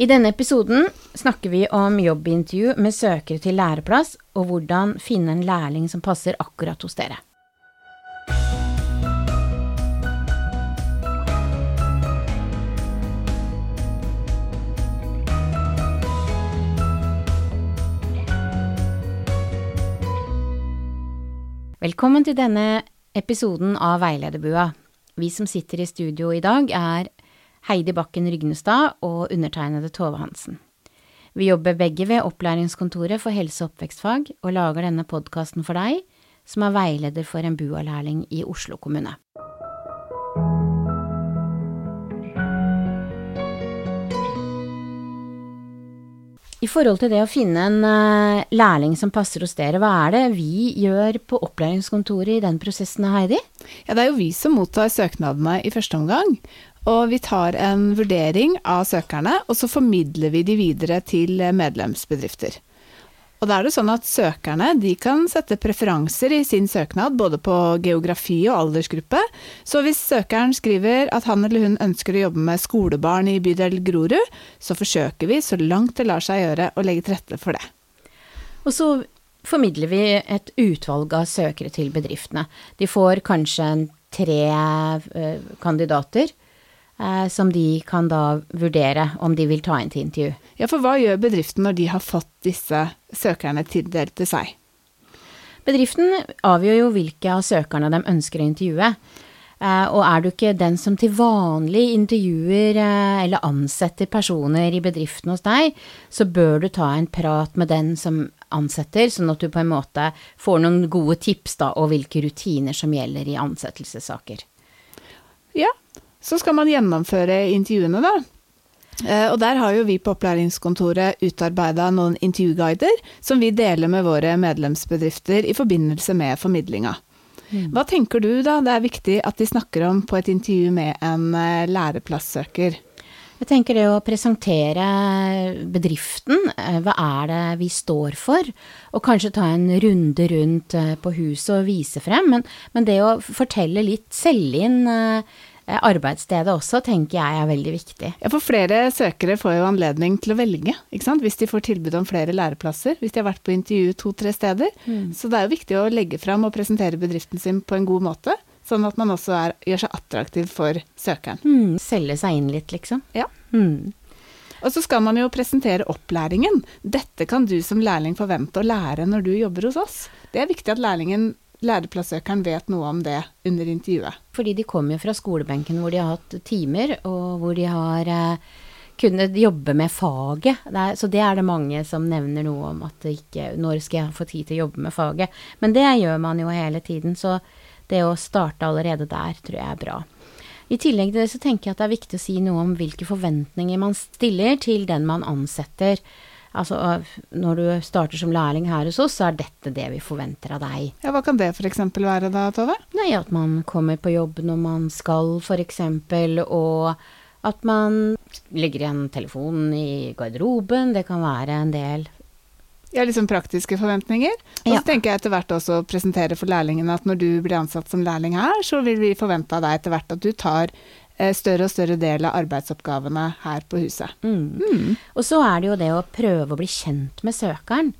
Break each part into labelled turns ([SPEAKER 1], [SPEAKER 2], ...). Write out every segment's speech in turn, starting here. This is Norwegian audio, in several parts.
[SPEAKER 1] I denne episoden snakker vi om jobbintervju med søkere til læreplass, og hvordan finne en lærling som passer akkurat hos dere. Velkommen til denne episoden av Veilederbua. Vi som sitter i studio i dag, er Heidi Bakken Rygnestad og undertegnede Tove Hansen. Vi jobber begge ved Opplæringskontoret for helse- og oppvekstfag, og lager denne podkasten for deg, som er veileder for en BUA-lærling i Oslo kommune. I forhold til det å finne en uh, lærling som passer hos dere, hva er det vi gjør på opplæringskontoret i den prosessen, Heidi?
[SPEAKER 2] Ja, Det er jo vi som mottar søknadene i første omgang. Og vi tar en vurdering av søkerne, og så formidler vi de videre til medlemsbedrifter. Og da er det sånn at søkerne kan sette preferanser i sin søknad, både på geografi og aldersgruppe. Så hvis søkeren skriver at han eller hun ønsker å jobbe med skolebarn i bydel Grorud, så forsøker vi så langt det lar seg gjøre å legge til rette for det.
[SPEAKER 1] Og så formidler vi et utvalg av søkere til bedriftene. De får kanskje tre eh, kandidater som de kan da vurdere om de vil ta inn til intervju.
[SPEAKER 2] Ja, for hva gjør bedriften når de har fått disse søkerne tildelt til seg?
[SPEAKER 1] Bedriften avgjør jo hvilke av søkerne de ønsker å intervjue. Eh, og er du ikke den som til vanlig intervjuer eh, eller ansetter personer i bedriften hos deg, så bør du ta en prat med den som ansetter, sånn at du på en måte får noen gode tips da, og hvilke rutiner som gjelder i ansettelsessaker.
[SPEAKER 2] Ja, så skal man gjennomføre intervjuene, da. Eh, og der har jo vi på opplæringskontoret utarbeida noen intervjuguider som vi deler med våre medlemsbedrifter i forbindelse med formidlinga. Mm. Hva tenker du da det er viktig at de snakker om på et intervju med en læreplassøker?
[SPEAKER 1] Jeg tenker det å presentere bedriften, eh, hva er det vi står for, og kanskje ta en runde rundt på huset og vise frem, men, men det å fortelle litt, selge inn Eh, arbeidsstedet også, tenker jeg er veldig viktig.
[SPEAKER 2] Ja, for flere søkere får jo anledning til å velge, ikke sant. Hvis de får tilbud om flere læreplasser. Hvis de har vært på intervju to-tre steder. Mm. Så det er jo viktig å legge fram og presentere bedriften sin på en god måte. Sånn at man også er, gjør seg attraktiv for søkeren.
[SPEAKER 1] Mm, selge seg inn litt, liksom.
[SPEAKER 2] Ja. Mm. Og så skal man jo presentere opplæringen. Dette kan du som lærling forvente å lære når du jobber hos oss. Det er viktig at lærlingen læreplasssøkeren vet noe om det under intervjuet.
[SPEAKER 1] Fordi de kommer jo fra skolebenken hvor de har hatt timer, og hvor de har eh, kunnet jobbe med faget. Det er, så det er det mange som nevner noe om at ikke Når skal jeg få tid til å jobbe med faget? Men det gjør man jo hele tiden, så det å starte allerede der tror jeg er bra. I tillegg til det så tenker jeg at det er viktig å si noe om hvilke forventninger man stiller til den man ansetter. Altså, når du starter som lærling her hos oss, så er dette det vi forventer av deg.
[SPEAKER 2] Ja, Hva kan det f.eks. være da, Tove?
[SPEAKER 1] Nei, At man kommer på jobb når man skal, f.eks. Og at man legger igjen telefonen i garderoben. Det kan være en del.
[SPEAKER 2] Ja, liksom praktiske forventninger. Og så ja. tenker jeg etter hvert også å presentere for lærlingene at når du blir ansatt som lærling her, så vil vi forvente av deg etter hvert at du tar større og større del av arbeidsoppgavene her på huset.
[SPEAKER 1] Mm. Mm. Og så er det jo det å prøve å bli kjent med søkeren.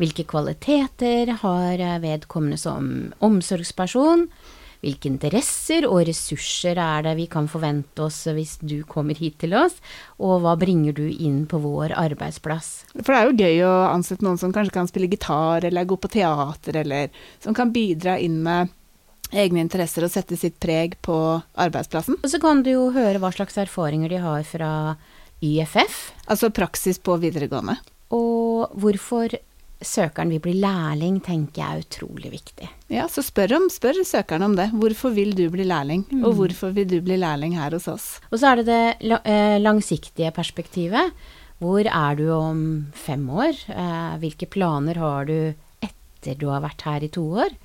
[SPEAKER 1] Hvilke kvaliteter har vedkommende som omsorgsperson? Hvilke interesser og ressurser er det vi kan forvente oss hvis du kommer hit til oss, og hva bringer du inn på vår arbeidsplass?
[SPEAKER 2] For det er jo gøy å ansette noen som kanskje kan spille gitar, eller gå på teater, eller som kan bidra inn med egne interesser og sette sitt preg på arbeidsplassen.
[SPEAKER 1] Og så kan du jo høre hva slags erfaringer de har fra YFF.
[SPEAKER 2] Altså praksis på videregående.
[SPEAKER 1] Og hvorfor søkeren vil bli lærling, tenker jeg er utrolig viktig.
[SPEAKER 2] Ja, så spør, om, spør søkeren om det. Hvorfor vil du bli lærling, mm. og hvorfor vil du bli lærling her hos oss?
[SPEAKER 1] Og så er det det eh, langsiktige perspektivet. Hvor er du om fem år? Eh, hvilke planer har du etter du har vært her i to år?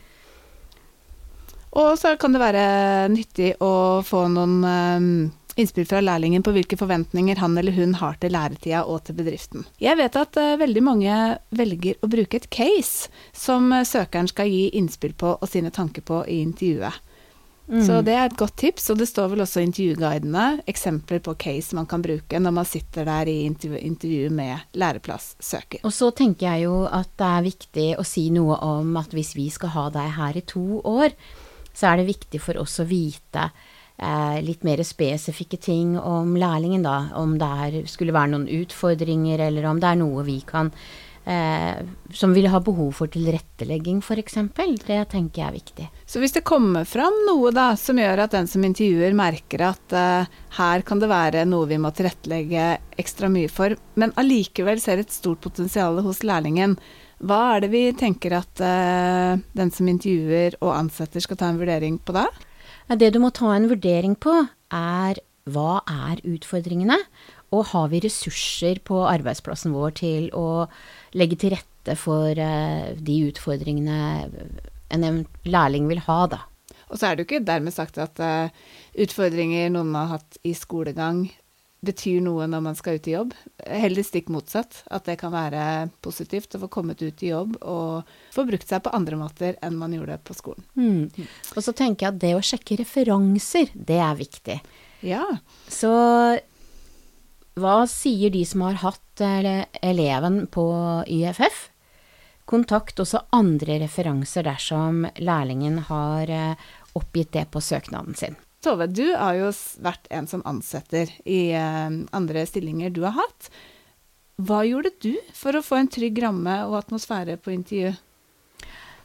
[SPEAKER 2] Og så kan det være nyttig å få noen um, innspill fra lærlingen på hvilke forventninger han eller hun har til læretida og til bedriften. Jeg vet at uh, veldig mange velger å bruke et case som uh, søkeren skal gi innspill på og sine tanker på i intervjuet. Så det er et godt tips, og det står vel også i intervjuguidene eksempler på case man kan bruke når man sitter der i intervju, intervju med læreplasssøker.
[SPEAKER 1] Og så tenker jeg jo at det er viktig å si noe om at hvis vi skal ha deg her i to år, så er det viktig for oss å vite eh, litt mer spesifikke ting om lærlingen, da. Om det er, skulle være noen utfordringer, eller om det er noe vi kan eh, Som vil ha behov for tilrettelegging, f.eks. Det tenker jeg er viktig.
[SPEAKER 2] Så hvis det kommer fram noe da, som gjør at den som intervjuer merker at eh, her kan det være noe vi må tilrettelegge ekstra mye for, men allikevel ser et stort potensial hos lærlingen, hva er det vi tenker at uh, den som intervjuer og ansetter skal ta en vurdering på da?
[SPEAKER 1] Det du må ta en vurdering på, er hva er utfordringene, og har vi ressurser på arbeidsplassen vår til å legge til rette for uh, de utfordringene en lærling vil ha, da.
[SPEAKER 2] Og så er det jo ikke dermed sagt at uh, utfordringer noen har hatt i skolegang, betyr noe når man skal ut i jobb. Heller stikk motsatt. At det kan være positivt å få kommet ut i jobb og få brukt seg på andre måter enn man gjorde på skolen.
[SPEAKER 1] Mm. Og så tenker jeg at det å sjekke referanser, det er viktig.
[SPEAKER 2] Ja.
[SPEAKER 1] Så hva sier de som har hatt eleven på YFF? Kontakt også andre referanser dersom lærlingen har eh, oppgitt det på søknaden sin.
[SPEAKER 2] Tove, du har jo vært en som ansetter i eh, andre stillinger du har hatt. Hva gjorde du for å få en trygg ramme og atmosfære på intervju?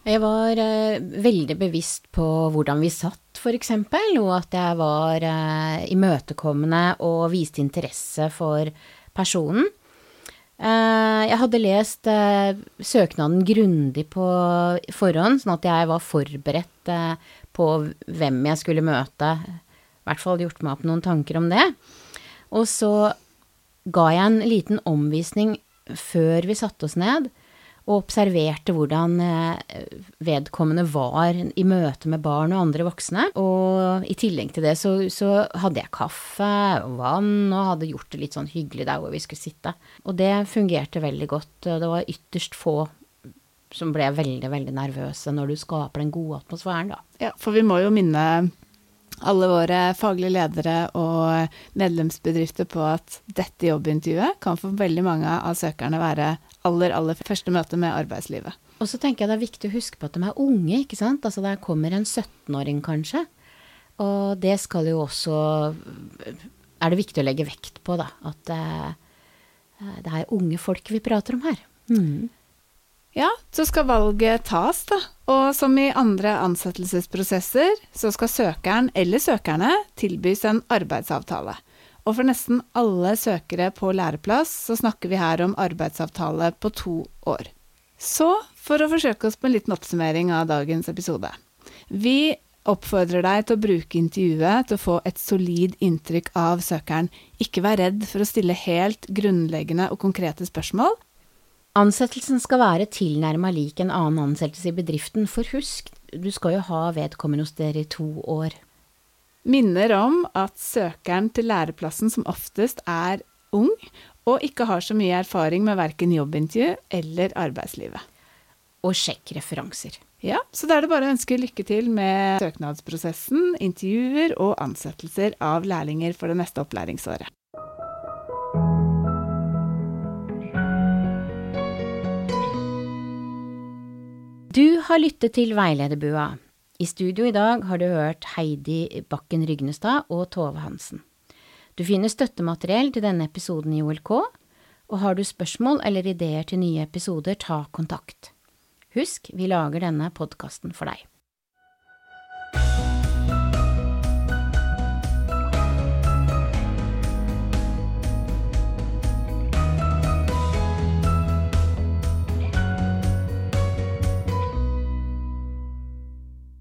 [SPEAKER 1] Jeg var eh, veldig bevisst på hvordan vi satt, f.eks., og at jeg var eh, imøtekommende og viste interesse for personen. Eh, jeg hadde lest eh, søknaden grundig på forhånd, sånn at jeg var forberedt eh, på hvem jeg skulle møte. I hvert fall gjort meg opp noen tanker om det. Og så ga jeg en liten omvisning før vi satte oss ned, og observerte hvordan eh, vedkommende var i møte med barn og andre voksne. Og i tillegg til det så, så, hadde jeg kaffe og vann, og hadde gjort det litt sånn hyggelig der hvor vi skulle sitte. Og det fungerte veldig godt. Det var ytterst få som ble veldig, veldig nervøse når du skaper den gode atmosfæren, da.
[SPEAKER 2] Ja, for vi må jo minne alle våre faglige ledere og medlemsbedrifter på at dette jobbintervjuet kan for veldig mange av søkerne være aller, aller første møte med arbeidslivet.
[SPEAKER 1] Og så tenker jeg det er viktig å huske på at de er unge, ikke sant. Altså der kommer en 17-åring kanskje. Og det skal jo også Er det viktig å legge vekt på, da. At uh, det er unge folk vi prater om her. Mm.
[SPEAKER 2] Ja, så skal valget tas, da. Og som i andre ansettelsesprosesser, så skal søkeren eller søkerne tilbys en arbeidsavtale. Og for nesten alle søkere på læreplass så snakker vi her om arbeidsavtale på to år. Så for å forsøke oss på en liten oppsummering av dagens episode. Vi oppfordrer deg til å bruke intervjuet til å få et solid inntrykk av søkeren. Ikke vær redd for å stille helt grunnleggende og konkrete spørsmål.
[SPEAKER 1] Ansettelsen skal være tilnærma lik en annen ansettelse i bedriften, for husk, du skal jo ha vedkommende hos dere i to år
[SPEAKER 2] minner om at søkeren til læreplassen som oftest er ung, og ikke har så mye erfaring med verken jobbintervju eller arbeidslivet.
[SPEAKER 1] Og sjekk referanser.
[SPEAKER 2] Ja, så da er det bare å ønske lykke til med søknadsprosessen, intervjuer og ansettelser av lærlinger for det neste opplæringsåret.
[SPEAKER 1] Du har lyttet til Veilederbua. I studio i dag har du hørt Heidi Bakken Rygnestad og Tove Hansen. Du finner støttemateriell til denne episoden i OLK, og har du spørsmål eller ideer til nye episoder, ta kontakt. Husk, vi lager denne podkasten for deg.